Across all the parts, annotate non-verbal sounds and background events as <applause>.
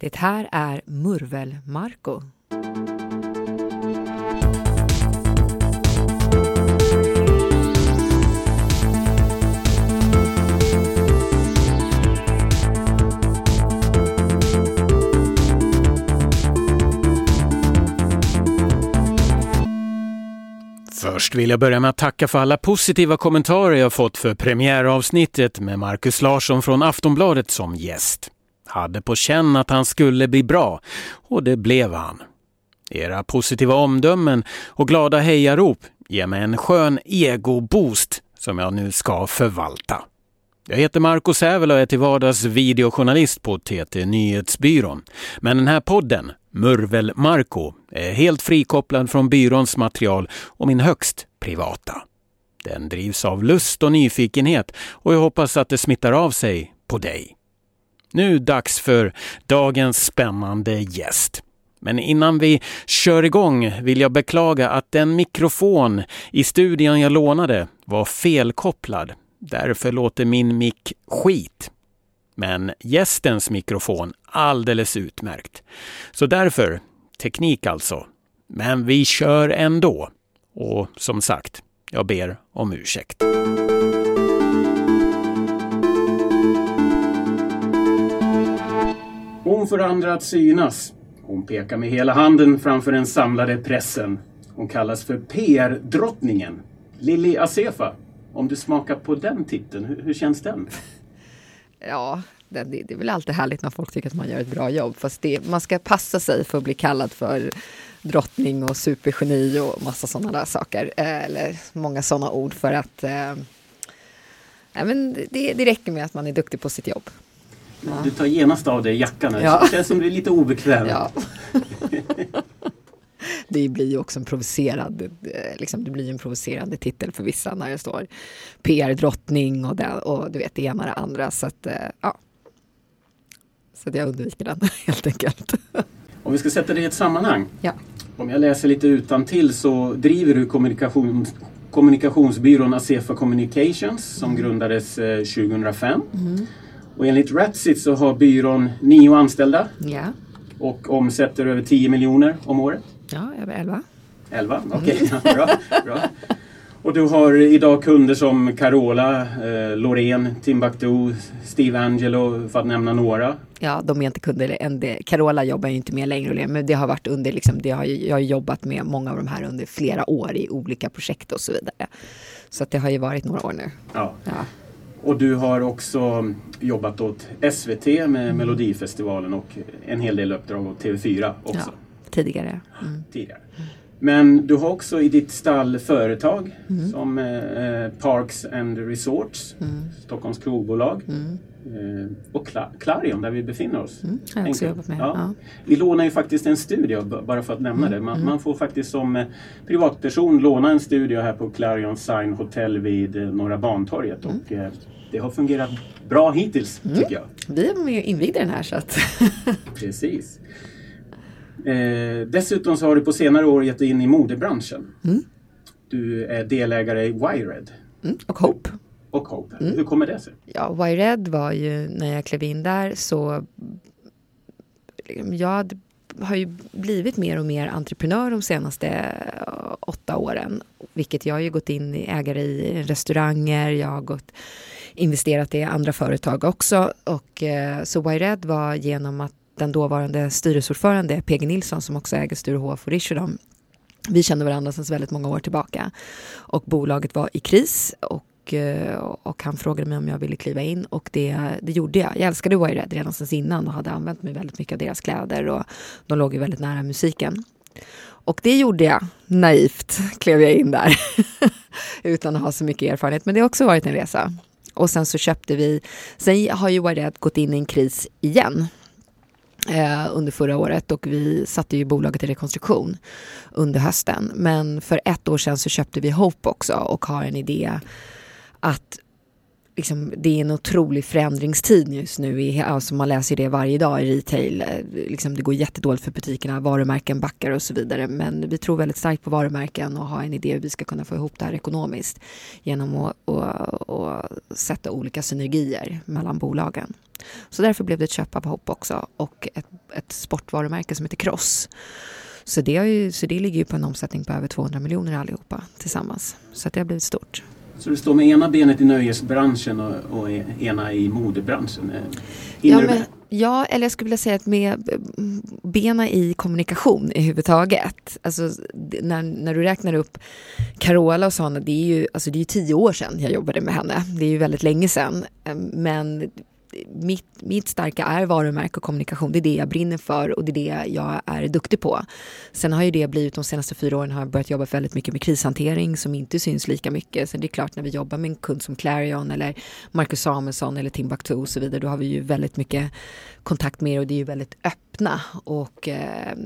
Det här är Murvel-Marco. Först vill jag börja med att tacka för alla positiva kommentarer jag fått för premiäravsnittet med Marcus Larsson från Aftonbladet som gäst. Hade på känn att han skulle bli bra och det blev han. Era positiva omdömen och glada hejarop ger mig en skön ego-boost som jag nu ska förvalta. Jag heter Marco Sävel och är till vardags videojournalist på TT Nyhetsbyrån. Men den här podden, Murvel Marco, är helt frikopplad från byråns material och min högst privata. Den drivs av lust och nyfikenhet och jag hoppas att det smittar av sig på dig. Nu dags för dagens spännande gäst. Men innan vi kör igång vill jag beklaga att den mikrofon i studion jag lånade var felkopplad. Därför låter min mick skit. Men gästens mikrofon alldeles utmärkt. Så därför, teknik alltså. Men vi kör ändå. Och som sagt, jag ber om ursäkt. Hon får andra att synas. Hon pekar med hela handen framför den samlade pressen. Hon kallas för PR-drottningen. Lili Asefa, om du smakar på den titeln, hur, hur känns den? Ja, det, det, är väl alltid härligt när folk tycker att man gör ett bra jobb. Fast det, man ska passa sig för att bli kallad för drottning och supergeni och massa sådana där saker. Eh, eller många sådana ord för att eh, men det, det räcker med att man är duktig på sitt jobb. Ja. Du tar genast av dig jackan. Ja. Det känns som du är lite obekväm. Ja. <laughs> det blir ju också en provocerad, eh, liksom, det blir en provocerande titel för vissa när det står PR-drottning och, och du vet det ena och det andra. Så att, eh, ja. Så att jag undviker den <laughs> helt enkelt. Om vi ska sätta det i ett sammanhang. Ja. Om jag läser lite utan till så driver du kommunikation, kommunikationsbyrån Asefa Communications som mm. grundades 2005. Eh, mm. Och enligt Ratsit så har byrån nio anställda. Ja. Och omsätter över 10 miljoner om året. Ja, över 11. 11, okej. <laughs> Okay. Mm. bra, bra. Och du har idag kunder som Carola, eh, Loreen, Timbuktu, Steve Angelo för att nämna några. Ja, de är inte kunder än det. Carola jobbar ju inte med längre, men det har varit under, liksom, det har, jag har jobbat med många av de här under flera år i olika projekt och så vidare. Så det har ju varit några år nu. Ja. ja. Och du har också jobbat åt SVT med mm. Melodifestivalen och en hel del uppdrag åt TV4 också. Ja, tidigare. Mm. tidigare. Men du har också i ditt stall företag mm. som eh, Parks and Resorts, mm. Stockholms krogbolag mm. eh, och Cla Clarion där vi befinner oss. Mm. Jag också jobbat med. Ja. Ja. Vi lånar ju faktiskt en studio bara för att nämna det. Man, mm. man, får faktiskt som eh, privatperson låna en studio här på Clarion Sign Hotel vid eh, Norra Bantorget. Och, eh, det har fungerat bra hittills tycker jag. Vi är med och invigde den här så att... <laughs> Precis. Eh, dessutom så har du på senare år gett dig in i modebranschen. Mm. Du är delägare i Wired. Mm. Och Hope. Och Hope. Mm. Hur kommer det sig? Ja, Wired var ju när jag klev in där så jag har ju blivit mer och mer entreprenör de senaste eh, åtta åren. Vilket jag har ju gått in i ägare i restauranger, jag har gått, investerat i andra företag också. Och, eh, så Wired var genom att den dåvarande styrelseordförande PG Nilsson som också äger Sturehof och Richardson. Vi kände varandra sedan väldigt många år tillbaka och bolaget var i kris och, och, eh, och han frågade mig om jag ville kliva in och det, det gjorde jag. Jag älskade Wired redan sen innan och hade använt mig väldigt mycket av deras kläder och de låg ju väldigt nära musiken. Och det gjorde jag. Naivt klev jag in där <laughs> utan att ha så mycket erfarenhet. Men det har också varit en resa. Och sen så köpte vi, sen har ju Wired gått in i en kris igen eh, under förra året och vi satte ju bolaget i rekonstruktion under hösten. Men för ett år sedan så köpte vi Hope också och har en idé att liksom, det är en otrolig förändringstid just nu. I, alltså man läser det varje dag i retail. Eh, liksom, det går jättedåligt för butikerna, varumärken backar och så vidare. Men vi tror väldigt starkt på varumärken och har en idé hur vi ska kunna få ihop det här ekonomiskt genom att och, och sätta olika synergier mellan bolagen. Så därför blev det ett köp av Hopp också och ett ett sportvarumärke som heter Cross. Så det, ju, så det ligger ju på en omsättning på över 200 miljoner allihopa tillsammans. Så det har blivit stort. Så du står med ena benet i nöjesbranschen och, och ena i modebranschen? Ja, men, ja, eller jag skulle vilja säga att med bena i kommunikation i huvudtaget. Alltså, när, när du räknar upp Carola och sådana, det är ju alltså, det är tio år sedan jag jobbade med henne. Det är ju väldigt länge sedan. Men mitt, mitt starka är varumärke och kommunikation. Det är det jag brinner för och det är det jag är duktig på. Sen har ju det blivit, de senaste fyra åren har jag börjat jobba väldigt mycket med krishantering som inte syns lika mycket. Sen det är klart när vi jobbar med en kund som Clarion eller Marcus Samuelsson eller Timbuktu och så vidare, då har vi ju väldigt mycket kontakt med och det är ju väldigt öppna och eh,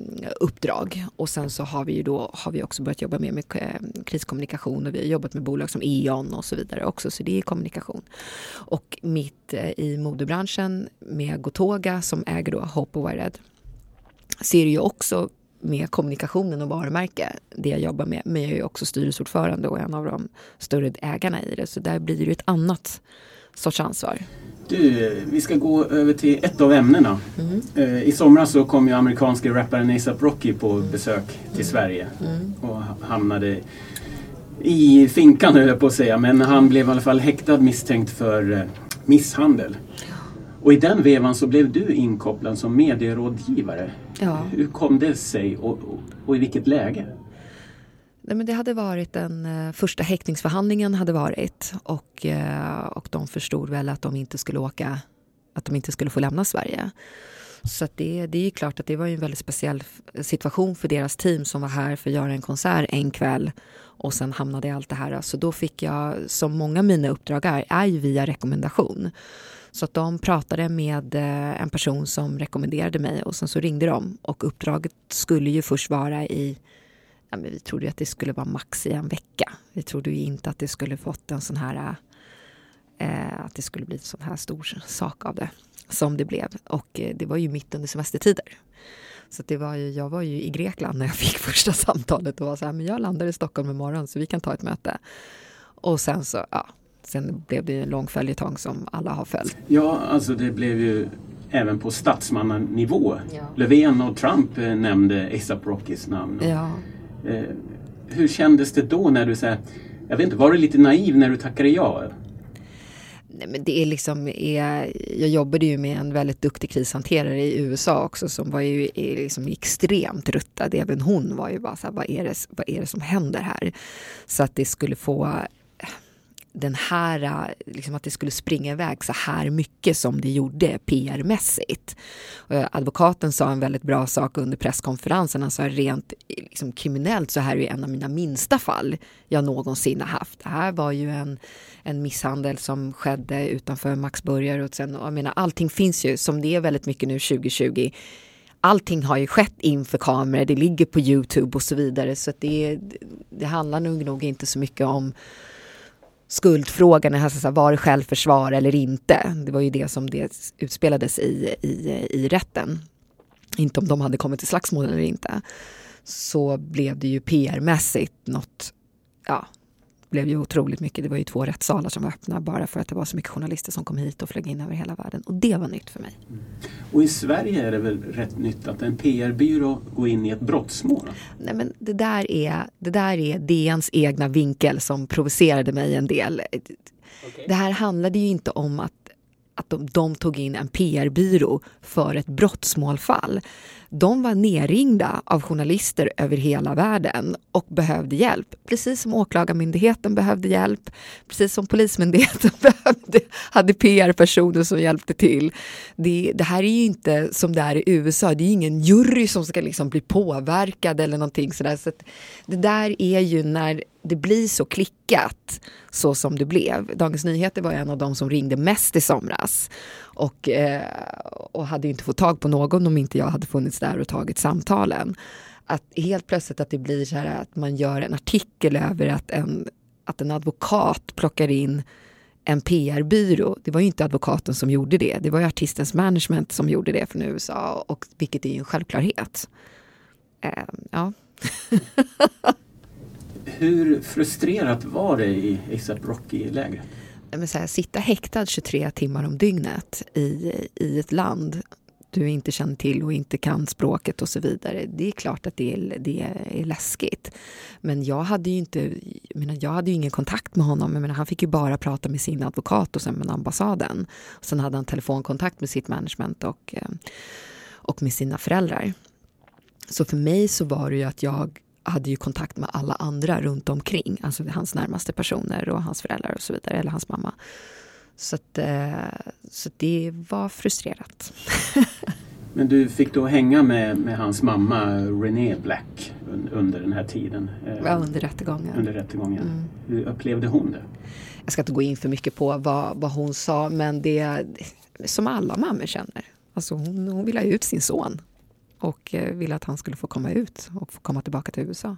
uppdrag. Och sen så har vi ju då har vi också börjat jobba mer med eh, kriskommunikation och vi har jobbat med bolag som E.ON och så vidare också, så det är kommunikation. Och mitt eh, i modebranschen med Gotoga som äger då Hope och Wired ser ju också med kommunikationen och varumärke, det jag jobbar med, men jag är ju också styrelseordförande och en av de större ägarna i det, så där blir det ju ett annat sorts ansvar. Du, vi ska gå över till ett av ämnena. Mm. I somras så kom ju amerikanske rapparen ASAP Rocky på besök till Sverige mm. och hamnade i finkan höll jag på att säga, men han blev i alla fall häktad misstänkt för eh, misshandel. Och i den vevan så blev du inkopplad som medierådgivare. Ja. Hur kom det sig och, och, och i vilket läge? Nej, men det hade varit den eh, första häktningsförhandlingen hade varit och, eh, och de förstod väl att de inte skulle åka, att de inte skulle få lämna Sverige. Så det, det är klart att det var en väldigt speciell situation för deras team som var här för att göra en konsert en kväll och sen hamnade allt det här. Så då fick jag, som många av mina uppdrag är, är ju via rekommendation. Så att de pratade med eh, en person som rekommenderade mig och sen så ringde de och uppdraget skulle ju först vara i ja, men vi trodde att det skulle vara max i en vecka. Vi trodde ju inte att det skulle fått en sån här eh, att det skulle bli en sån här stor sak av det som det blev. Och eh, det var ju mitt under semestertider. Så det var ju, jag var ju i Grekland när jag <laughs> fick första samtalet och var så här, men jag landar i Stockholm imorgon så vi kan ta ett möte. Och sen så, ja, sen blev det en lång följetong som alla har följt. Ja, alltså det blev ju även på statsmannanivå. Ja. Löfven och Trump eh, nämnde ASAP Rockys namn. Ja. Eh, hur kändes det då när du säger, jag vet inte, var du lite naiv när du tackade ja? Nej, men det är liksom, är, jag jobbade ju med en väldigt duktig krishanterare i USA också som var ju liksom extremt ruttad. Även hon var ju bara så här, vad är, det, vad är det som händer här? Så att det skulle få den här, liksom att det skulle springa iväg så här mycket som det gjorde PR-mässigt. Advokaten sa en väldigt bra sak under presskonferensen. Han sa rent liksom, kriminellt så här är en av mina minsta fall jag någonsin har haft. Det här var ju en, en misshandel som skedde utanför Max Börjar och sen, jag menar, allting finns ju som det är väldigt mycket nu 2020 allting har ju skett inför kameror, det ligger på Youtube och så vidare. Så det, det handlar nog, nog inte så mycket om skuldfrågan, alltså, var det självförsvar eller inte? Det var ju det som det utspelades i, i, i rätten. Inte om de hade kommit till slagsmål eller inte. Så blev det ju PR-mässigt något, ja, blev ju otroligt mycket. Det var ju två rättssalar som var öppna bara för att det var så mycket journalister som kom hit och flög in över hela världen. Och det var nytt för mig. Mm. Och i Sverige är det väl rätt nytt att en PR-byrå går in i ett brottsmål? Nej men det där är, det där är DNs egna vinkel som provocerade mig en del. Okay. Det här handlade ju inte om att att de, de tog in en PR-byrå för ett brottsmålfall. De var nerringda av journalister över hela världen och behövde hjälp. Precis som Åklagarmyndigheten behövde hjälp, precis som Polismyndigheten <laughs> behövde, hade PR-personer som hjälpte till. Det, det, här är ju inte som det är i USA, det är ingen jury som ska liksom bli påverkad eller någonting sådär. Så det där är ju när det blir så klickat så som det blev. Dagens Nyheter var en av de som ringde mest i somras och, eh, och hade inte fått tag på någon om inte jag hade funnits där och tagit samtalen. Att helt plötsligt att det blir så här att man gör en artikel över att en, att en advokat plockar in en PR-byrå. Det var ju inte advokaten som gjorde det. Det var ju artistens management som gjorde det från USA, och, vilket är ju en självklarhet. Eh, ja. <laughs> Hur frustrerat var det i ASAP Rocky-lägret? sitta häktad 23 timmar om dygnet i, i ett land du inte känner till och inte kan språket och så vidare. Det är klart att det är, det är läskigt. Men jag hade ju inte, jag, menar, jag hade ju ingen kontakt med honom. Jag menar, han fick ju bara prata med sin advokat och sen med ambassaden. Sen hade han telefonkontakt med sitt management och, eh, och med sina föräldrar. Så för mig så var det ju att jag hade ju kontakt med alla andra runt omkring, alltså hans närmaste personer och hans föräldrar och så vidare, eller hans mamma. Så, att, eh, så det var frustrerat. <laughs> Men du fick då hänga med, med hans mamma René Black under den här tiden? Eh, ja, under rättegången. Under rättegången. Mm. Hur upplevde hon det? Jag ska inte gå in för mycket på vad, vad hon sa, men det är som alla mammor känner. Alltså hon, hon ville ha ut sin son och eh, ville att han skulle få komma ut och få komma tillbaka till USA.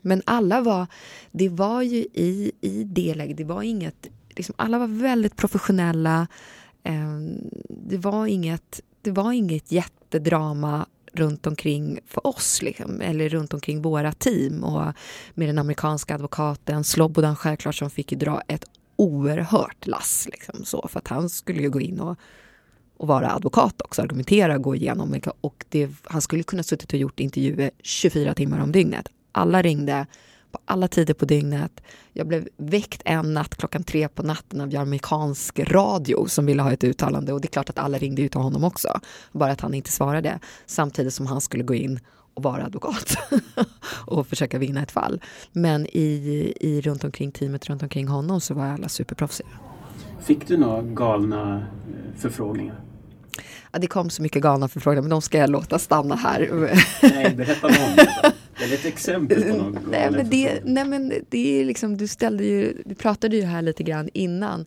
Men alla var, det var ju i, i det läget, det var inget, liksom, alla var väldigt professionella. Eh, det, var inget, det var inget jättedrama runt omkring för oss, liksom, eller runt omkring våra team och med den amerikanska advokaten Slobodan självklart som fick dra ett oerhört lass. Liksom, så, för att han skulle ju gå in och och vara advokat också, argumentera, gå igenom. Och det, han skulle kunna suttit och gjort intervjuer 24 timmar om dygnet. Alla ringde på alla tider på dygnet. Jag blev väckt en natt klockan tre på natten av amerikansk radio som ville ha ett uttalande och det är klart att alla ringde ut till honom också. Bara att han inte svarade samtidigt som han skulle gå in och vara advokat <laughs> och försöka vinna ett fall. Men i, i runt omkring teamet runt omkring honom så var alla superproffsiga. Fick du några galna eh, förfrågningar? Ja, det kom så mycket galna förfrågningar men de ska jag låta stanna här. Nej, berätta om det. Det ett exempel på något nej, men det, nej men det är liksom, du ställde ju, du pratade ju här lite grann innan.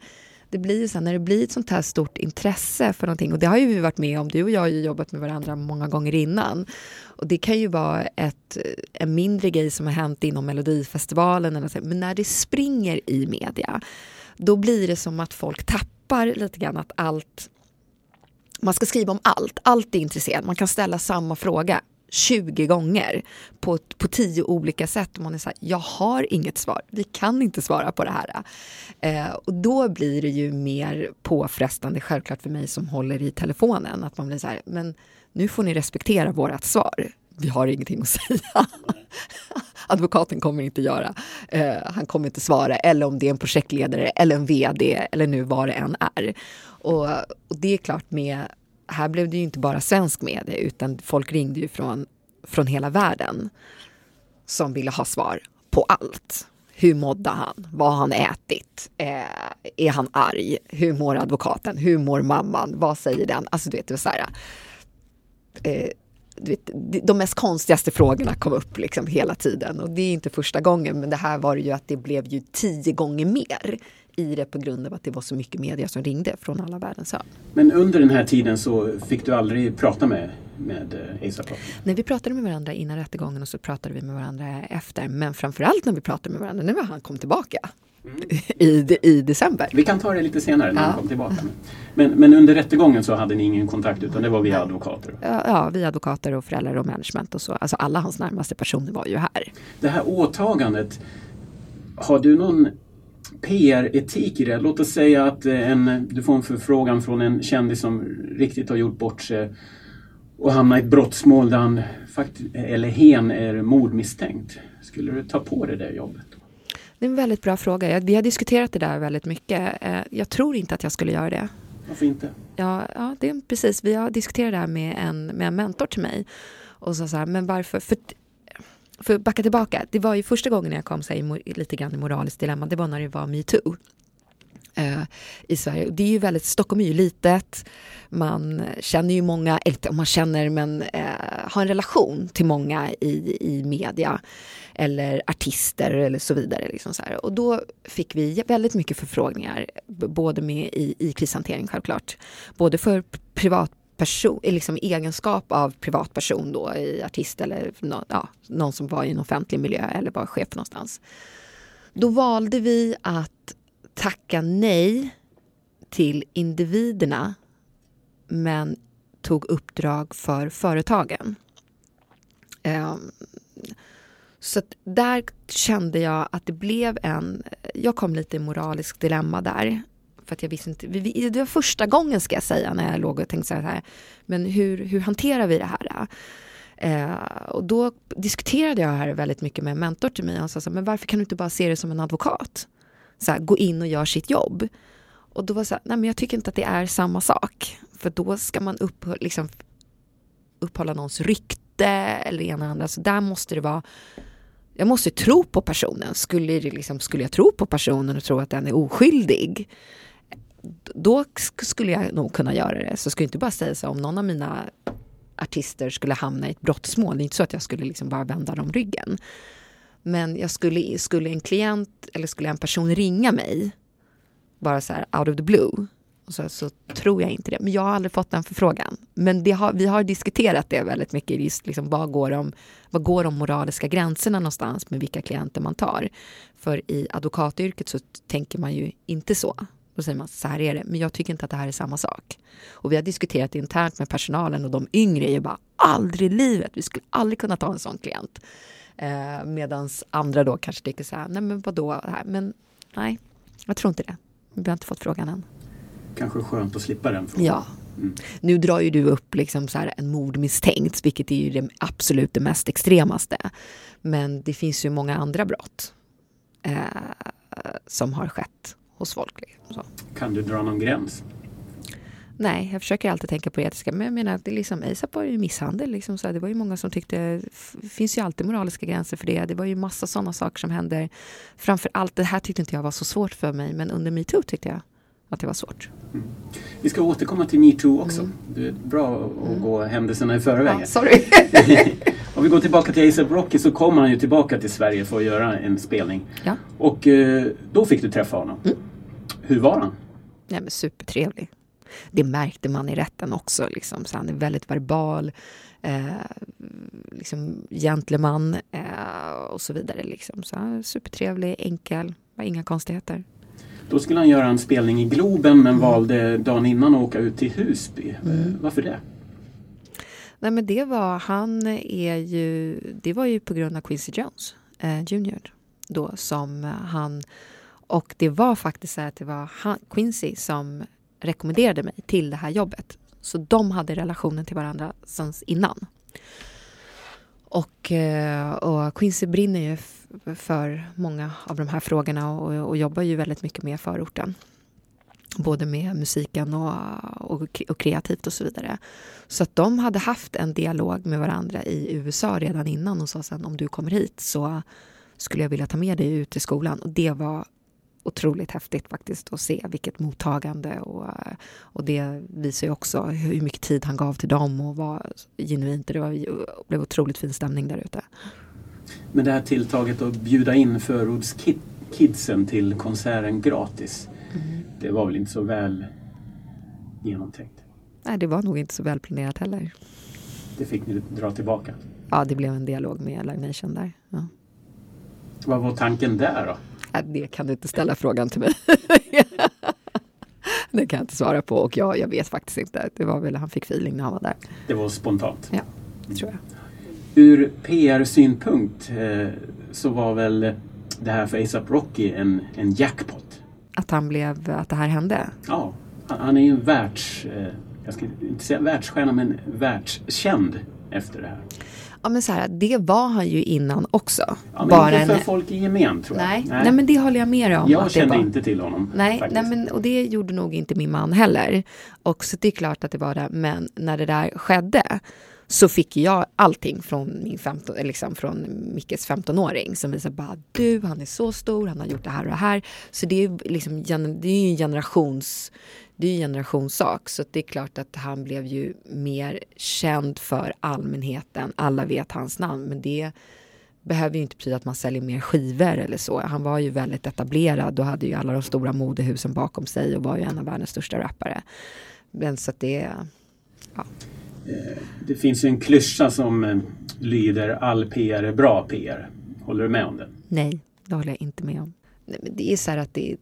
Det blir ju så här, när det blir ett sånt här stort intresse för någonting och det har ju vi varit med om, du och jag har ju jobbat med varandra många gånger innan. Och det kan ju vara ett, en mindre grej som har hänt inom Melodifestivalen, eller så, men när det springer i media, då blir det som att folk tappar lite grann att allt man ska skriva om allt, allt är intresserat. Man kan ställa samma fråga 20 gånger på, på tio olika sätt. Och man är så här, jag har inget svar, vi kan inte svara på det här. Eh, och då blir det ju mer påfrestande, självklart för mig som håller i telefonen, att man blir så här, men nu får ni respektera vårt svar. Vi har ingenting att <laughs> säga. Advokaten kommer inte göra. Eh, han kommer inte svara. Eller om det är en projektledare eller en VD eller nu vad det än är. Och, och, det är klart med, här blev det ju inte bara svensk media utan folk ringde ju från, från hela världen som ville ha svar på allt. Hur mådde han? Vad har han ätit? Eh, är han arg? Hur mår advokaten? Hur mår mamman? Vad säger den? Alltså du vet, det var så här, eh, du vet, de mest konstigaste frågorna kom upp liksom hela tiden. Och det är inte första gången, men det här var ju att det blev ju tio gånger mer i det på grund av att det var så mycket media som ringde från alla världens hörn. Men under den här tiden så fick du aldrig prata med, med eh, ASAP? Nej, vi pratade med varandra innan rättegången och så pratade vi med varandra efter. Men framförallt när vi pratade med varandra när han kom tillbaka. Mm. <laughs> I, I december. Vi kan ta det lite senare när ja. han kom tillbaka. Men, men under rättegången så hade ni ingen kontakt utan det var via advokater? Ja, ja, via advokater och föräldrar och management och så. Alltså alla hans närmaste personer var ju här. Det här åtagandet, har du någon PR-etik i det. Låt oss säga att eh, en, du får en förfrågan från en kändis som riktigt har gjort bort sig och hamnar i ett brottsmål där han eller hen är mordmisstänkt. Skulle du ta på dig det jobbet? Det är en väldigt bra fråga. Vi har diskuterat det där väldigt mycket. Eh, jag tror inte att jag skulle göra det. Varför inte? Ja, ja det är precis. Vi har diskuterat det här med en, med en mentor till mig. Och så, så här, men varför? För för att backa tillbaka, det var ju första gången jag kom så här, lite grann i moraliskt dilemma, det var när det var metoo. Uh, i Sverige. Det är ju väldigt, Stockholm är ju litet, man känner ju många, eller man känner men uh, har en relation till många i, i media eller artister eller så vidare. Liksom så här. Och då fick vi väldigt mycket förfrågningar, både med i, i krishantering självklart, både för privat person, liksom egenskap av privatperson då, i artist eller no, ja, någon som var i en offentlig miljö eller var chef någonstans. Då valde vi att tacka nej till individerna men tog uppdrag för företagen. Um, så där kände jag att det blev en... Jag kom lite i moraliskt dilemma där. För att jag visste inte, det var första gången ska jag säga när jag låg och tänkte så här, men hur, hur hanterar vi det här? Eh, och då diskuterade jag här väldigt mycket med en mentor till mig. Han sa så här, men varför kan du inte bara se det som en advokat? Så här, gå in och gör sitt jobb. Och då var det så här, nej men jag tycker inte att det är samma sak. För då ska man upp, liksom, upphålla någons rykte eller ena andra. Så där måste det vara jag måste tro på personen. Skulle, det liksom, skulle jag tro på personen och tro att den är oskyldig då skulle jag nog kunna göra det. Så skulle jag inte bara säga så om någon av mina artister skulle hamna i ett brottsmål. Det är inte så att jag skulle liksom bara vända dem ryggen. Men jag skulle, skulle en klient eller skulle en person ringa mig bara så här out of the blue så, så tror jag inte det. Men jag har aldrig fått den förfrågan. Men har, vi har diskuterat det väldigt mycket. Just liksom, vad, går de, vad går de moraliska gränserna någonstans med vilka klienter man tar? För i advokatyrket så tänker man ju inte så. Då säger man så här är det. Men jag tycker inte att det här är samma sak. Och vi har diskuterat internt med personalen och de yngre är ju bara aldrig i livet. Vi skulle aldrig kunna ta en sån klient. Eh, Medan andra då kanske tycker så här, nej men vadå, men nej, jag tror inte det. Vi har inte fått frågan än kanske skönt att slippa den frågan. Ja. Mm. Nu drar ju du upp liksom så en mordmisstänkt, vilket är ju det absolut det mest extremaste. Men det finns ju många andra brott eh, som har skett hos folk. Liksom. Kan du dra någon gräns? Nej, jag försöker alltid tänka på etiska. Men jag menar, det liksom, ASAP var ju misshandel. Liksom, så det var ju många som tyckte... Det finns ju alltid moraliska gränser för det. Det var ju massa sådana saker som händer. Framför allt, det här tyckte inte jag var så svårt för mig, men under metoo tyckte jag att det var svårt. Mm. Vi ska återkomma till metoo också. Mm. Det är bra att mm. gå händelserna i förväg. Ja, sorry. <laughs> Om vi går tillbaka till ASAP Rocky så kom han ju tillbaka till Sverige för att göra en spelning. Ja. Och eh, då fick du träffa honom. Mm. Hur var han? Ja, men supertrevlig. Det märkte man i rätten också. Liksom. Så han är väldigt verbal, eh, liksom gentleman eh, och så vidare. Liksom. Så supertrevlig, enkel, inga konstigheter. Då skulle han göra en spelning i Globen men mm. valde dagen innan att åka ut till Husby. Mm. Varför det? Nej men det var, han är ju, det var ju på grund av Quincy Jones eh, Junior då som han, och det var faktiskt så att det var han, Quincy som rekommenderade mig till det här jobbet. Så de hade relationen till varandra sen innan. Och, eh, och Quincy brinner ju för många av de här frågorna och, och jobbar ju väldigt mycket med förorten. Både med musiken och, och, och, kreativt och så vidare. Så att de hade haft en dialog med varandra i USA redan innan och sa sen om du kommer hit så skulle jag vilja ta med dig ut till skolan. Och det var otroligt häftigt faktiskt att se vilket mottagande och, och det visar ju också hur mycket tid han gav till dem och var genuint. Det var, blev otroligt fin stämning där ute. Men det här tilltaget att bjuda in förortskidsen till konserten gratis, mm. det var väl inte så väl genomtänkt? Nej, det var nog inte så väl planerat heller. Det fick ni dra tillbaka? Ja, det blev en dialog med Live Nation där. Ja. Vad var tanken där då? Ja, det kan du inte ställa frågan till mig. <laughs> det kan jag inte svara på och jag, jag vet faktiskt inte. Det var väl han fick feeling när han var där. Det var spontant? Ja, det tror jag. Ur PR-synpunkt eh, så var väl det här för ASAP Rocky en, en jackpot? Att han blev, att det här hände? Ja, han, han är ju en världs, eh, jag ska inte säga världsstjärna men världskänd efter det här. Ja men så här, det var han ju innan också. Ja, Bara inte för en... folk i gemen tror jag. Nej, nej. nej men det håller jag med om. Jag kände var... inte till honom. Nej, nej men, och det gjorde nog inte min man heller. Och så det är klart att det var det. Men när det där skedde så fick jag allting från, min 15, liksom från Mickes 15-åring som visar bara du, han är så stor, han har gjort det här och det här. Så det är, liksom, det är ju en generations, det är en generationssak. Så det är klart att han blev ju mer känd för allmänheten. Alla vet hans namn, men det behöver ju inte betyda att man säljer mer skivor eller så. Han var ju väldigt etablerad och hade ju alla de stora modehusen bakom sig och var ju en av världens största rappare. Men så att det, ja. Eh, det finns ju en klyscha som eh, lyder all PR är bra PR. Håller du med om det? Nej, det håller jag inte med om. Nej, men det är så här att det,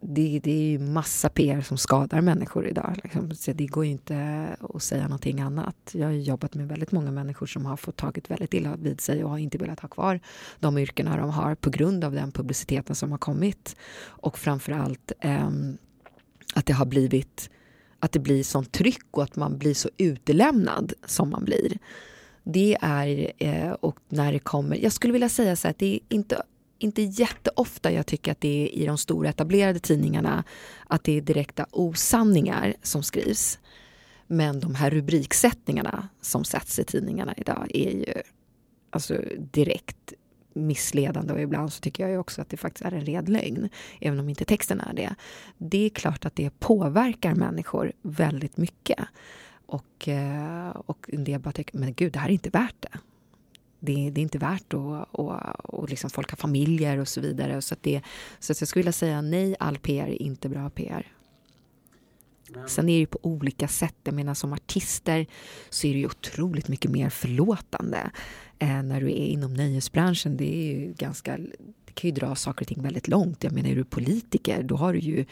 det, det är ju massa PR som skadar människor idag. Liksom. Så det går ju inte att säga någonting annat. Jag har jobbat med väldigt många människor som har fått tagit väldigt illa vid sig och har inte velat ha kvar de yrkena de har på grund av den publiciteten som har kommit. Och framför allt eh, att det har blivit att det blir sånt tryck och att man blir så utelämnad som man blir. Det är, eh, och när det kommer, jag skulle vilja säga så att det är inte, inte jätteofta jag tycker att det är i de stora etablerade tidningarna att det är direkta osanningar som skrivs. Men de här rubriksättningarna som sätts i tidningarna idag är ju alltså direkt missledande och ibland så tycker jag ju också att det faktiskt är en red lögn, även om inte texten är det. Det är klart att det påverkar människor väldigt mycket. Och, eh, och en del bara tycker, men gud, det här är inte värt det. Det, det är inte värt att, och, och liksom folk har familjer och så vidare. Så, att det, så jag skulle vilja säga nej, all PR är inte bra PR. Sen är det ju på olika sätt. Jag menar som artister så är det ju otroligt mycket mer förlåtande eh, när du är inom nöjesbranschen. Det är ju ganska, det kan ju dra saker och ting väldigt långt. Jag menar är du politiker då har du ju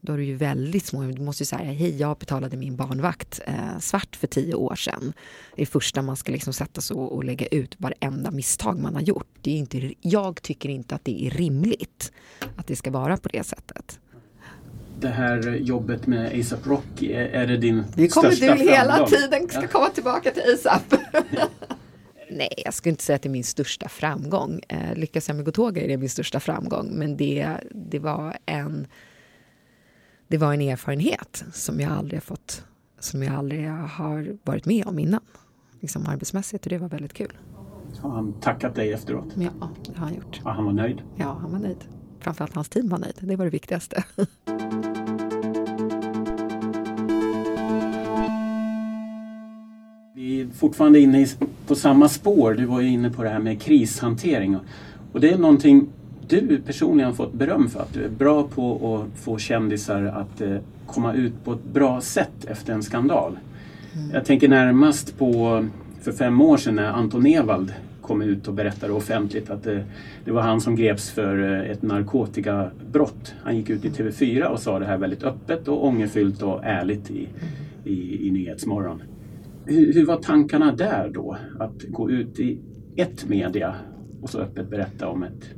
då har du ju väldigt små, du måste ju säga hej jag betalade min barnvakt eh, svart för tio år sedan. Det är det första man ska liksom sätta sig och, och lägga ut varenda misstag man har gjort. Det är inte, jag tycker inte att det är rimligt att det ska vara på det sättet det här jobbet med ASAP Rocky, är det din kommer största du hela tiden ska komma tillbaka till ASAP. <laughs> Nej, jag skulle inte säga att det är min största framgång. Eh, lyckas jag med Gotoga är det min största framgång, men det, det, var en, det var en erfarenhet som jag aldrig har fått, som jag aldrig har varit med om innan, liksom arbetsmässigt, och det var väldigt kul. Har han tackat dig efteråt? Ja, det har han gjort. Ja, han var nöjd? Ja, han var nöjd. Framförallt hans team var nöjd, det var det viktigaste. <laughs> Vi är fortfarande inne på samma spår. Du var ju inne på det här med krishantering. Och det är någonting du personligen fått beröm för. Att du är bra på att få kändisar att eh, komma ut på ett bra sätt efter en skandal. Mm. Jag tänker närmast på för fem år sedan när Anton Ewald kom ut och berättade offentligt att det, det, var han som greps för eh, ett narkotikabrott. Han gick ut i TV4 och sa det här väldigt öppet och ångerfyllt och ärligt i, i, i Nyhetsmorgon. Hur, hur, var tankarna där då? Att gå ut i ett media och så öppet berätta om ett?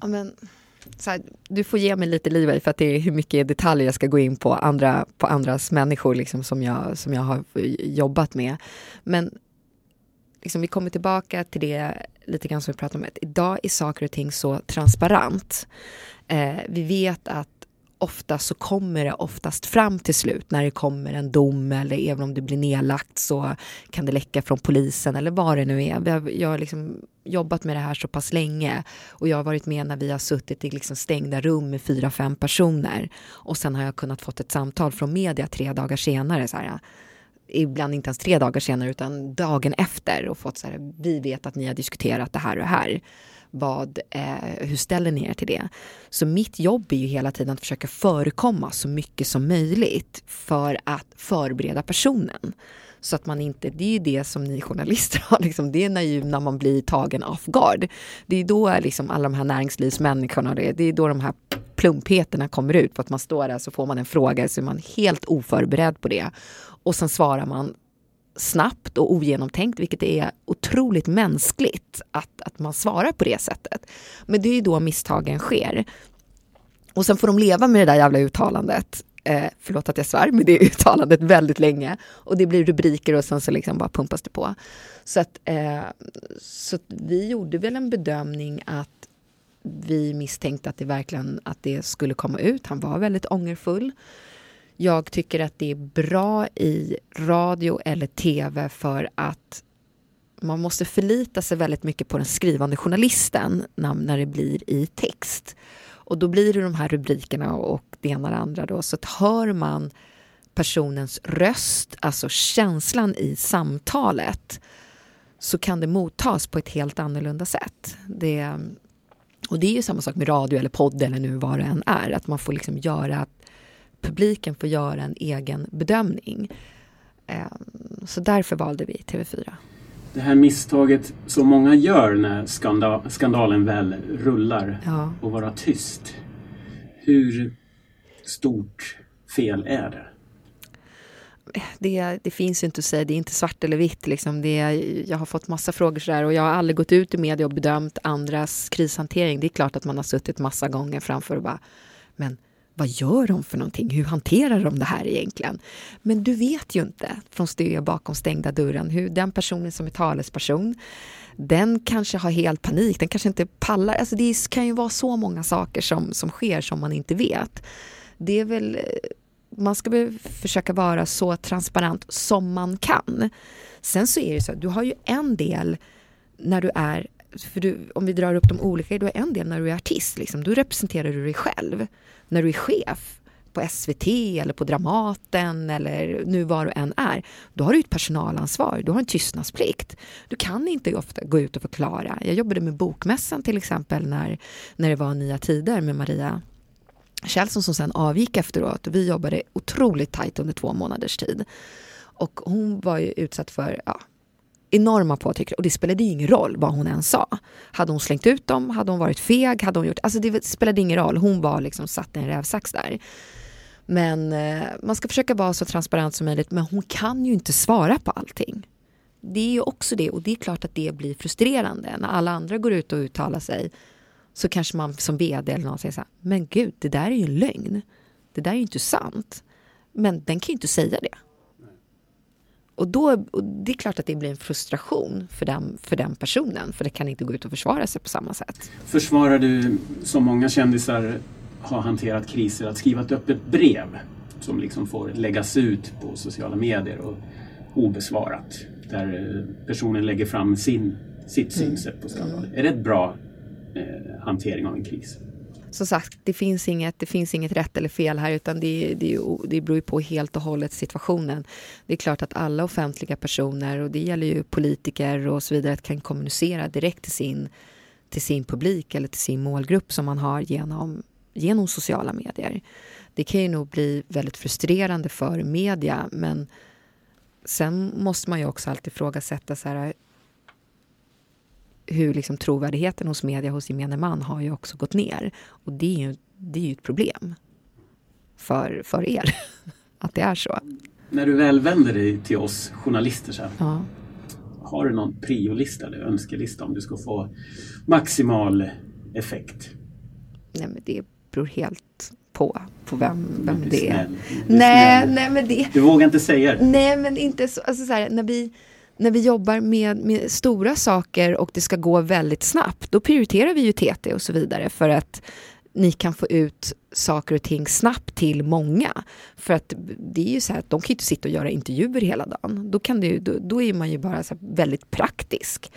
Ja, men, här, du får ge mig lite liv för att det är hur mycket detaljer jag ska gå in på, andra, på andras människor liksom, som, jag, som jag har jobbat med. Men liksom, vi kommer tillbaka till det lite grann som vi pratade om. Idag är saker och ting så transparent. Eh, vi vet att ofta så kommer det oftast fram till slut när det kommer en dom eller även om det blir nedlagt så kan det läcka från polisen eller vad det nu är. Jag har liksom jobbat med det här så pass länge och jag har varit med när vi har suttit i liksom stängda rum med fyra, fem personer och sen har jag kunnat fått ett samtal från media tre dagar senare. Så här, ibland inte ens tre dagar senare utan dagen efter och fått så här, vi vet att ni har diskuterat det här och det här vad, eh, hur ställer ni er till det? Så mitt jobb är ju hela tiden att försöka förekomma så mycket som möjligt för att förbereda personen. Så att man inte, det är ju det som ni journalister <laughs> har, liksom, det är när, när man blir tagen off guard. Det är då liksom alla de här näringslivsmänniskorna, det, det är då de här plumpheterna kommer ut. För att man står där så får man en fråga så är man helt oförberedd på det. Och sen svarar man snabbt och ogenomtänkt, vilket är otroligt mänskligt att, att man svarar på det sättet. Men det är ju då misstagen sker. Och sen får de leva med det där jävla uttalandet. Eh, förlåt att jag svär, men det uttalandet väldigt länge. Och det blir rubriker och sen så liksom bara pumpas det på. Så att, eh, så att vi gjorde väl en bedömning att vi misstänkte att det verkligen att det skulle komma ut. Han var väldigt ångerfull. Jag tycker att det är bra i radio eller tv för att man måste förlita sig väldigt mycket på den skrivande journalisten när, det blir i text. Och då blir det de här rubrikerna och det ena och det andra. Då. Så att hör man personens röst, alltså känslan i samtalet så kan det mottas på ett helt annorlunda sätt. Det, och det är ju samma sak med radio eller podd eller nu vad det än är, att man får liksom göra publiken får göra en egen bedömning. Ehm, så därför valde vi TV4. Det här misstaget som många gör när skandalen väl rullar ja. och vara tyst. Hur stort fel är det? Det, det, finns ju inte att säga, det är inte svart eller vitt. Liksom. Det, jag har fått massa frågor sådär och jag har aldrig gått ut i media och bedömt andras krishantering. Det är klart att man har suttit massa gånger framför och bara, men vad gör de för någonting? Hur hanterar de det här egentligen? Men du vet ju inte från stö bakom stängda dörren hur den personen som är talesperson den kanske har helt panik, den kanske inte pallar. Alltså det kan ju vara så många saker som, som sker som man inte vet. Det är väl, eh, man ska väl försöka vara så transparent som man kan. Sen så är det så, att du har ju en del när du är för du, om vi drar upp de olika, du har en del när du är artist, liksom, då representerar du dig själv. När du är chef på SVT eller på Dramaten eller nu var du än är, då har du ett personalansvar, du har en tystnadsplikt. Du kan inte ofta gå ut och förklara. Jag jobbade med Bokmässan till exempel när, när det var Nya Tider med Maria Kjellson som sen avgick efteråt vi jobbade otroligt tajt under två månaders tid. Och hon var ju utsatt för ja, enorma påtryckningar och det spelade ingen roll vad hon än sa. Hade hon slängt ut dem, hade hon varit feg, hade hon gjort... Alltså det spelade ingen roll, hon var liksom satt i en rävsax där. Men eh, man ska försöka vara så transparent som möjligt, men hon kan ju inte svara på allting. Det är ju också det, och det är klart att det blir frustrerande. När alla andra går ut och uttalar sig så kanske man som vd eller någon säger så här, men gud, det där är ju en lögn. Det där är ju inte sant. Men den kan ju inte säga det. Och då, och det är klart att det blir en frustration för den, för den personen, för det kan inte gå ut och försvara sig på samma sätt. Försvarar du, som många kändisar har hanterat kriser, att skriva ett öppet brev som liksom får läggas ut på sociala medier och obesvarat, där personen lägger fram sin, sitt mm. synsätt på skandalen. Mm. Är det ett bra eh, hantering av en kris? Som sagt, det finns inget, det finns inget rätt eller fel här utan det, det, det beror på helt och hållet situationen. Det är klart att alla offentliga personer och det gäller ju politiker och så vidare kan kommunicera direkt till sin, till sin publik eller till sin målgrupp som man har genom, genom sociala medier. Det kan ju nog bli väldigt frustrerande för media men sen måste man ju också alltid ifrågasätta så här, hur liksom trovärdigheten hos media, hos gemene man, har ju också gått ner. Och det är ju, det är ju ett problem för, för er, <laughs> att det är så. När du väl vänder dig till oss journalister, här, ja. har du någon priolista eller önskelista om du ska få maximal effekt? Nej, men det beror helt på, på vem, vem det är. Snäll, nej, nej, men det... Du vågar inte säga det? Nej, men inte så. Alltså så här, när vi när vi jobbar med, med, stora saker och det ska gå väldigt snabbt, då prioriterar vi ju TT och så vidare för att ni kan få ut saker och ting snabbt till många. För att det är ju så här att de kan ju inte sitta och göra intervjuer hela dagen. Då, kan det, då, då är man ju bara så väldigt praktisk.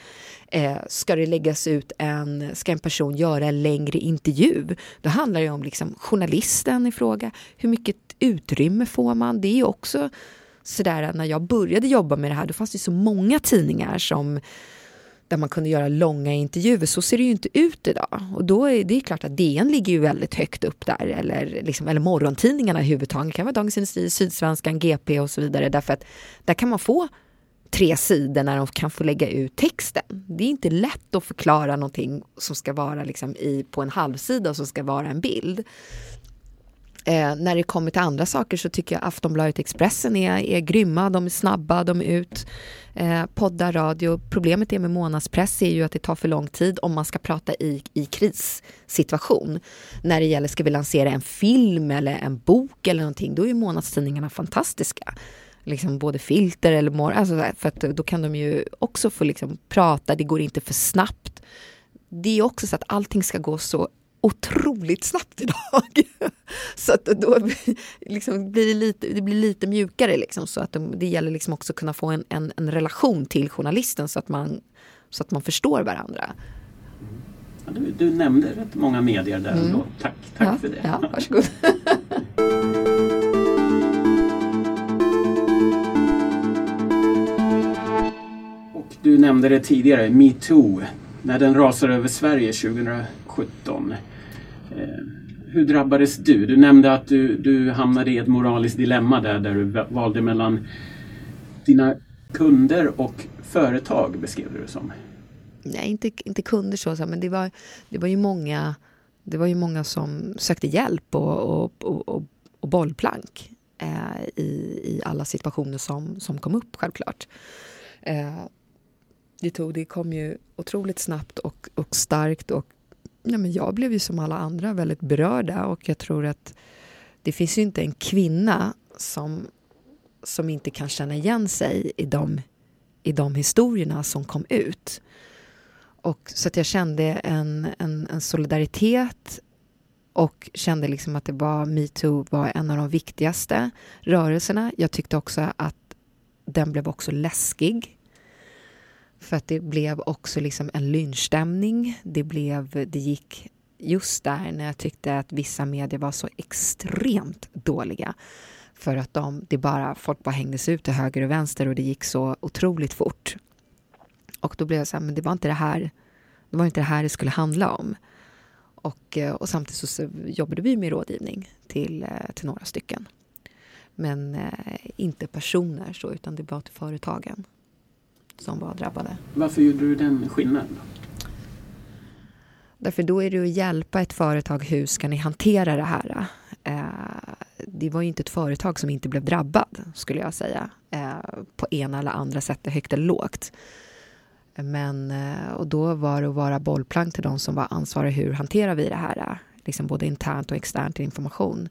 Eh, ska det läggas ut en, ska en person göra en längre intervju, då handlar det om liksom journalisten i fråga. Hur mycket utrymme får man? Det är ju också sådär när jag började jobba med det här, då fanns det så många tidningar som där man kunde göra långa intervjuer. Så ser det ju inte ut idag. Och då är det är klart att DN ligger ju väldigt högt upp där. Eller, liksom, eller morgontidningarna överhuvudtaget. Det kan vara Dagens Industri, Sydsvenskan, GP och så vidare. Därför att där kan man få tre sidor när de kan få lägga ut texten. Det är inte lätt att förklara någonting som ska vara liksom i, på en halvsida och som ska vara en bild. Eh, när det kommer till andra saker så tycker jag Aftonbladet Expressen är, är grymma, de är snabba, de är ut. Eh, poddar, radio. Problemet är med månadspress är ju att det tar för lång tid om man ska prata i, i krissituation. När det gäller, ska vi lansera en film eller en bok eller någonting, då är månadstidningarna fantastiska. Liksom både filter eller mor, alltså för att då kan de ju också få liksom prata, det går inte för snabbt. Det är också så att allting ska gå så otroligt snabbt idag. <laughs> så att då liksom blir det, lite, det blir lite mjukare. Liksom, så att de, det gäller liksom också att kunna få en, en, en, relation till journalisten så att man, så att man förstår varandra. Ja, du, du, nämnde rätt många medier där mm. ändå. Tack, tack ja, för det. Ja, <laughs> varsågod. Och du nämnde det tidigare, metoo. När den rasar över Sverige 2017 Eh, Eh, hur drabbades du? Du nämnde att du, du hamnade i ett moraliskt dilemma där, där du valde mellan dina kunder och företag, beskrev du det som. Nej, inte, inte kunder så, men det var, det var ju många det var ju många som sökte hjälp och, och, och, och bollplank eh, i, i alla situationer som, som kom upp, självklart. Eh, det, tog, det kom ju otroligt snabbt och, och starkt och nej men jag blev ju som alla andra väldigt berörda och jag tror att det finns ju inte en kvinna som, som inte kan känna igen sig i de, i de historierna som kom ut. Och så att jag kände en, en, en solidaritet och kände liksom att det var metoo var en av de viktigaste rörelserna. Jag tyckte också att den blev också läskig. För att det blev också liksom en lynchstämning. Det, blev, det gick just där när jag tyckte att vissa medier var så extremt dåliga. För att de, det bara, folk bara hängdes ut till höger och vänster och det gick så otroligt fort. Och då blev jag så här, men det var inte det här det var inte det här det skulle handla om. Och, eh, och samtidigt så jobbade vi med rådgivning till, eh, till några stycken. Men eh, inte personer så, utan det var till företagen som var drabbade. Varför gjorde du den skillnaden? Därför då är det att hjälpa ett företag, hur ska ni hantera det här? Eh, det var ju inte ett företag som inte blev drabbad, skulle jag säga, eh, på ena eller andra sättet, högt eller lågt. Men, eh, och då var det att vara bollplank till de som var ansvariga. Hur hanterar vi det här? Liksom både internt och externt information.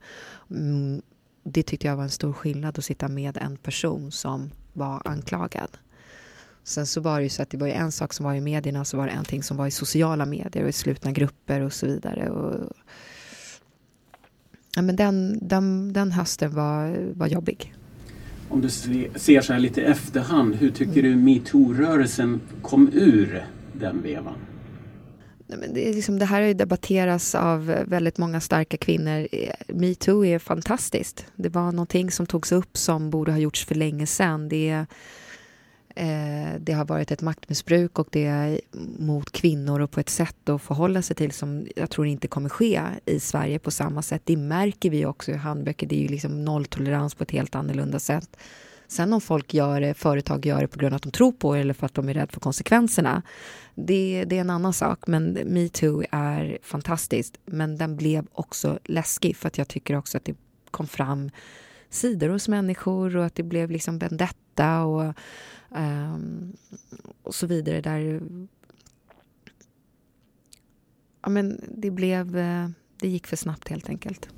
Mm, det tyckte jag var en stor skillnad att sitta med en person som var anklagad. Sen så var det ju så att det var en sak som var i medierna och så var det en som var i sociala medier och i slutna grupper och så vidare. Och, ja, men den, den, den hösten var, var jobbig. Om du ser så här lite i efterhand, hur tycker du metoo-rörelsen kom ur den vevan? Det, är liksom, det här har ju debatterats av väldigt många starka kvinnor. Metoo är fantastiskt. Det var någonting som togs upp som borde ha gjorts för länge sedan. Det Eh, det har varit ett maktmissbruk och det är mot kvinnor och på ett sätt att förhålla sig till som jag tror inte kommer ske i Sverige på samma sätt. Det märker vi också i handböcker. Det är ju liksom nolltolerans på ett helt annorlunda sätt. Sen om folk gör det, företag gör det på grund av att de tror på det eller för att de är rädda för konsekvenserna. Det, det är en annan sak. Men metoo är fantastiskt. Men den blev också läskig för att jag tycker också att det kom fram sidor hos människor och att det blev liksom vendetta och Um, och så vidare. Där ja, men det, blev, eh, det gick för snabbt helt enkelt.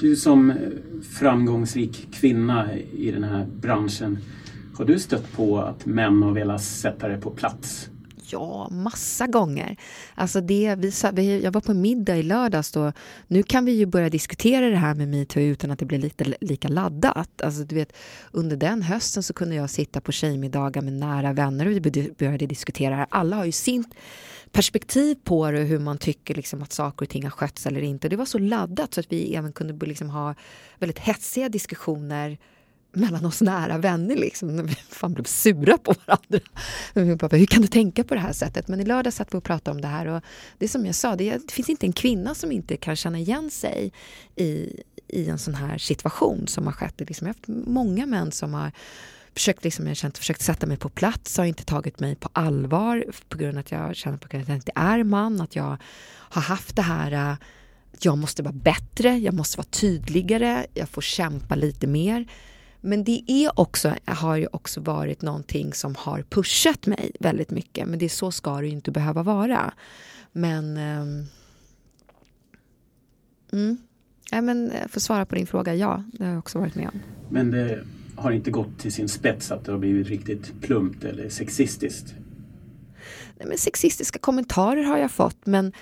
Du som eh, framgångsrik kvinna i den här branschen, har du stött på att män har velat sätta dig på plats? Ja, massa gånger. Alltså det, vi, jag var på middag i lördags då. Nu kan vi ju börja diskutera det här med metoo utan att det blir lite lika laddat. Alltså du vet, under den hösten så kunde jag sitta på tjejmiddagar med nära vänner och vi började diskutera det här. Alla har ju sin perspektiv på det, hur man tycker liksom att saker och ting har skötts eller inte. Det var så laddat så att vi även kunde liksom ha väldigt hetsiga diskussioner mellan oss nära vänner liksom, när vi fan blev sura på varandra. Hur kan du tänka på det här sättet? Men i lördag satt vi och pratade om det här och det är som jag sa, det, det finns inte en kvinna som inte kan känna igen sig i, i en sån här situation som har skett. Liksom, jag har haft många män som har försökt, liksom, jag känt, försökt sätta mig på plats, har inte tagit mig på allvar på grund av att jag känner att jag inte är man, att jag har haft det här äh, jag måste vara bättre, jag måste vara tydligare, jag får kämpa lite mer. Men det är också, har ju också varit någonting som har pushat mig väldigt mycket. Men det är så ska det ju inte behöva vara. Men... Um, mm, ja, men för att svara på din fråga, ja, det har jag också varit med om. Men det har inte gått till sin spets att det har blivit riktigt plumpt eller sexistiskt? Nej, men sexistiska kommentarer har jag fått, men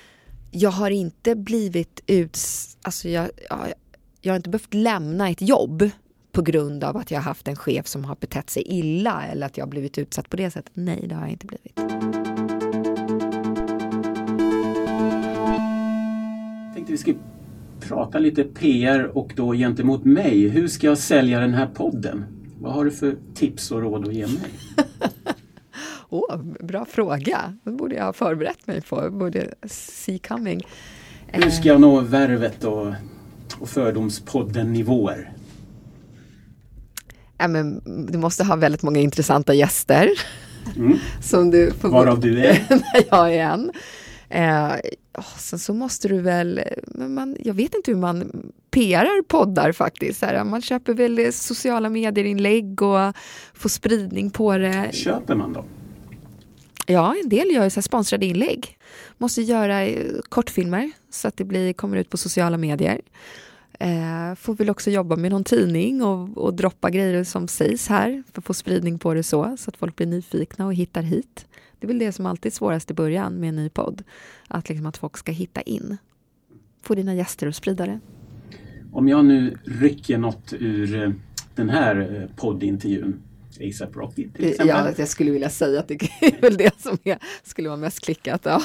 jag har inte blivit ut... Alltså jag, jag, jag har inte behövt lämna ett jobb på grund av att jag haft en chef som har betett sig illa eller att jag blivit utsatt på det sättet. Nej, det har jag inte blivit. Jag tänkte vi skulle prata lite PR och då gentemot mig. Hur ska jag sälja den här podden? Vad har du för tips och råd att ge mig? <laughs> oh, bra fråga. Det borde jag ha förberett mig på. Borde see coming. Hur ska jag nå värvet och, och fördomspodden nivåer? Ja, men, du måste ha väldigt många intressanta gäster. Mm. <laughs> som du får Varav du är. <laughs> jag är en. Eh, sen så måste du väl, man, jag vet inte hur man PRar poddar faktiskt. Här, man köper väl sociala medier-inlägg och får spridning på det. Köper man dem? Ja, en del gör så sponsrade inlägg. Måste göra eh, kortfilmer så att det blir, kommer ut på sociala medier. Eh, får väl också jobba med någon tidning och, och droppa grejer som sägs här för att få spridning på det så, så att folk blir nyfikna och hittar hit. Det är väl det som alltid är svårast i början med en ny podd. Att, liksom att folk ska hitta in. Få dina gäster att sprida det. Om jag nu rycker något ur eh, den här eh, poddintervjun ASAP Rocky till exempel. Ja, jag skulle vilja säga att det är <laughs> väl det som är, skulle vara mest klickat. Ja.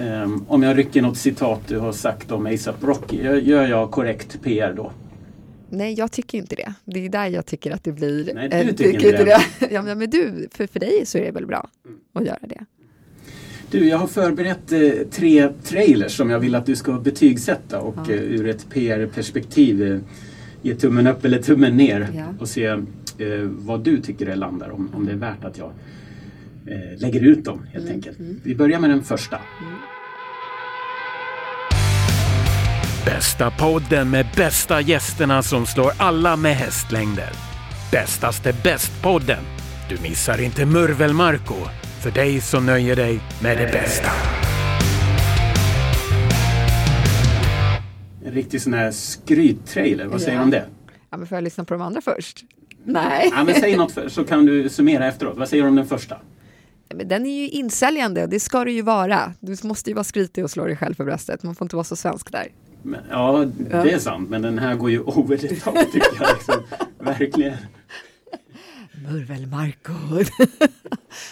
Um, om jag rycker något citat du har sagt om ASAP Rocky, gör jag korrekt PR då? Nej, jag tycker inte det. Det är där jag tycker att det blir... Nej, du tycker, tycker inte det. det. <laughs> ja, men du, för, för dig så är det väl bra att göra det. Du, jag har förberett eh, tre trailers som jag vill att du ska betygsätta och ja. eh, ur ett PR-perspektiv eh, ge tummen upp eller tummen ner ja. och se eh, vad du tycker det landar om, om det är värt att jag eh, lägger ut dem helt mm. enkelt. Mm. Vi börjar med den första. Mm. Bästa podden med bästa gästerna som slår alla med hästlängder. Bästaste bäst-podden. Du missar inte Murvel-Marco. För dig som nöjer dig med det bästa. En riktig sån här skryttrailer. Vad säger du om det? Ja, men får jag lyssna på de andra först? Nej. Ja, men säg något för, så kan du summera efteråt. Vad säger du om den första? Den är ju insäljande och det ska du ju vara. Du måste ju vara skrytig och slå dig själv för bröstet. Man får inte vara så svensk där. Men, ja, det är sant. Men den här går ju over the top tycker jag. Liksom. Verkligen. Murvel Marco. <laughs>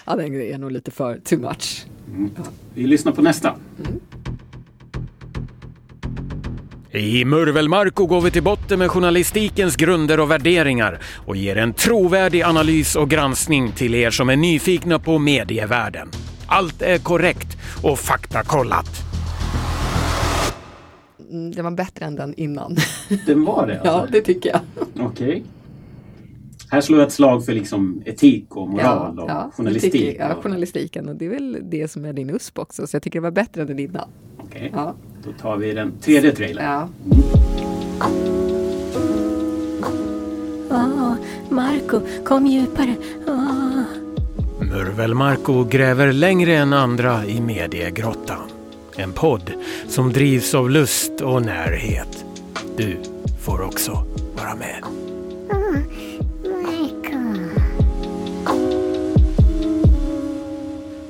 ja, den är nog lite för too much. Mm. Ja. Vi lyssnar på nästa. Mm. I Murvelmarko går vi till botten med journalistikens grunder och värderingar och ger en trovärdig analys och granskning till er som är nyfikna på medievärlden. Allt är korrekt och faktakollat. Mm, det var bättre än den innan. <laughs> Den var det? Alltså. Ja, det tycker jag. Okej. Okay. Här slår jag ett slag för liksom etik och moral ja, och ja, journalistik. Tycker, ja, journalistiken och det är väl det som är din USP också. Så jag tycker det var bättre än den innan. Okej, okay. ja. då tar vi den tredje trailern. Ja. Oh, Marco, kom djupare. Oh. Murvel-Marco gräver längre än andra i mediegrottan. En podd som drivs av lust och närhet. Du får också vara med.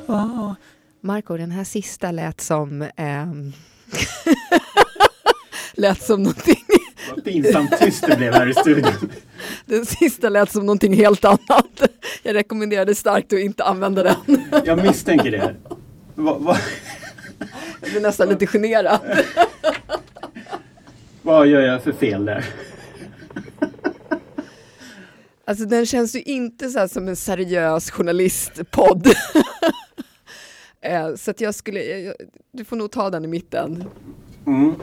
Oh. Marco, den här sista lät som... Eh, <laughs> lät som någonting... Vad pinsamt tyst det blev här i studion. <laughs> Den sista lät som någonting helt annat. Jag rekommenderar dig starkt att inte använda den. <laughs> Jag misstänker det. Va, va? Jag blir nästan lite generad. Vad gör jag för fel där? Alltså den känns ju inte så som en seriös journalistpodd. Eh, så att jag skulle, du får nog ta den i mitten. Mm.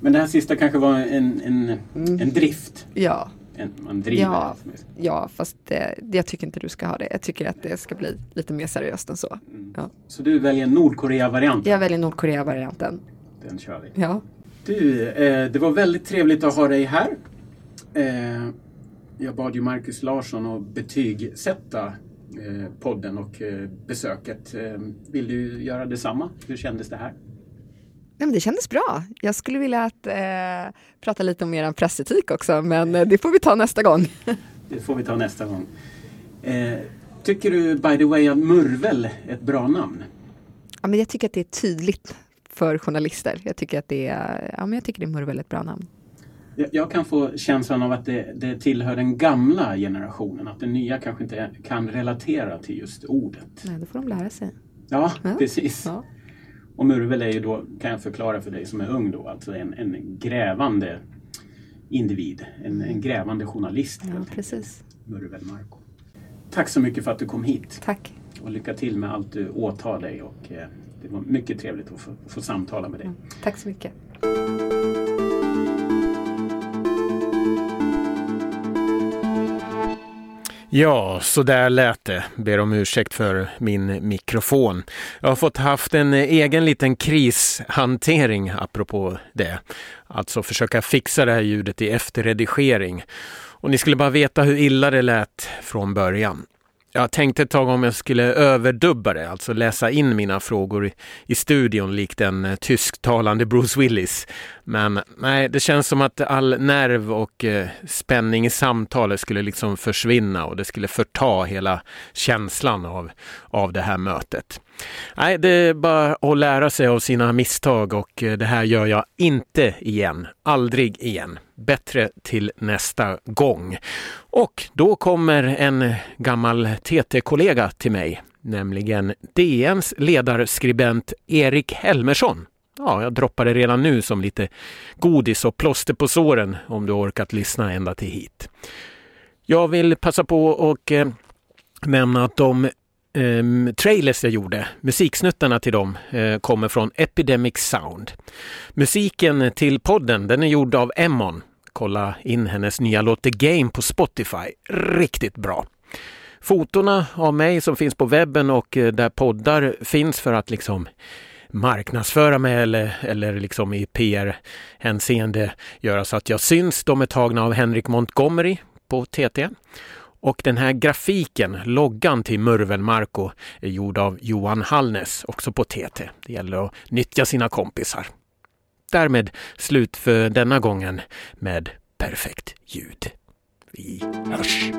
Men det här sista kanske var en, en, mm. en drift? Ja. En, man driver ja, ja, fast det, jag tycker inte du ska ha det. Jag tycker att det ska bli lite mer seriöst än så. Mm. Ja. Så du väljer Nordkorea-varianten? Jag väljer Nordkorea-varianten. Den kör vi. Ja. Du, eh, det var väldigt trevligt att ha dig här. Eh, jag bad ju Marcus Larsson att betygsätta Eh, podden och eh, besöket. Eh, vill du göra detsamma? Hur kändes det här? Ja, men det kändes bra. Jag skulle vilja att, eh, prata lite om er pressetik också, men det får vi ta nästa gång. <laughs> det får vi ta nästa gång. Eh, tycker du, by the way, att Murvel är ett bra namn? Ja, men jag tycker att det är tydligt för journalister. Jag tycker att det är, ja, men jag tycker det är Murvel ett bra namn. Jag kan få känslan av att det, det tillhör den gamla generationen, att den nya kanske inte kan relatera till just ordet. Nej, då får de lära sig. Ja, ja. precis. Ja. Och Murvel är ju då, kan jag förklara för dig som är ung då, alltså en, en grävande individ, en, en grävande journalist. Ja, precis. Murvel Marco. Tack så mycket för att du kom hit. Tack. Och lycka till med allt du åtar dig och eh, det var mycket trevligt att få, få samtala med dig. Ja, tack så mycket. Ja, så där lät det. Ber om ursäkt för min mikrofon. Jag har fått haft en egen liten krishantering apropå det. Alltså försöka fixa det här ljudet i efterredigering. Och ni skulle bara veta hur illa det lät från början. Jag tänkte ett tag om jag skulle överdubba det, alltså läsa in mina frågor i, i studion likt en eh, tysktalande Bruce Willis. Men nej, det känns som att all nerv och eh, spänning i samtalet skulle liksom försvinna och det skulle förta hela känslan av, av det här mötet. Nej, det är bara att lära sig av sina misstag och eh, det här gör jag inte igen. Aldrig igen. Bättre till nästa gång. Och då kommer en gammal TT-kollega till mig, nämligen DNs ledarskribent Erik Helmersson. Ja, jag droppar det redan nu som lite godis och plåster på såren om du orkat lyssna ända till hit. Jag vill passa på och eh, nämna att de eh, trailers jag gjorde, musiksnuttarna till dem, eh, kommer från Epidemic Sound. Musiken till podden den är gjord av Emmon. Kolla in hennes nya låt The Game på Spotify. Riktigt bra. Fotona av mig som finns på webben och eh, där poddar finns för att liksom marknadsföra mig eller, eller liksom i PR-hänseende göra så att jag syns. De är tagna av Henrik Montgomery på TT. Och den här grafiken, loggan till Murvel Marco, är gjord av Johan Hallnes, också på TT. Det gäller att nyttja sina kompisar. Därmed slut för denna gången med perfekt ljud. Vi hörs!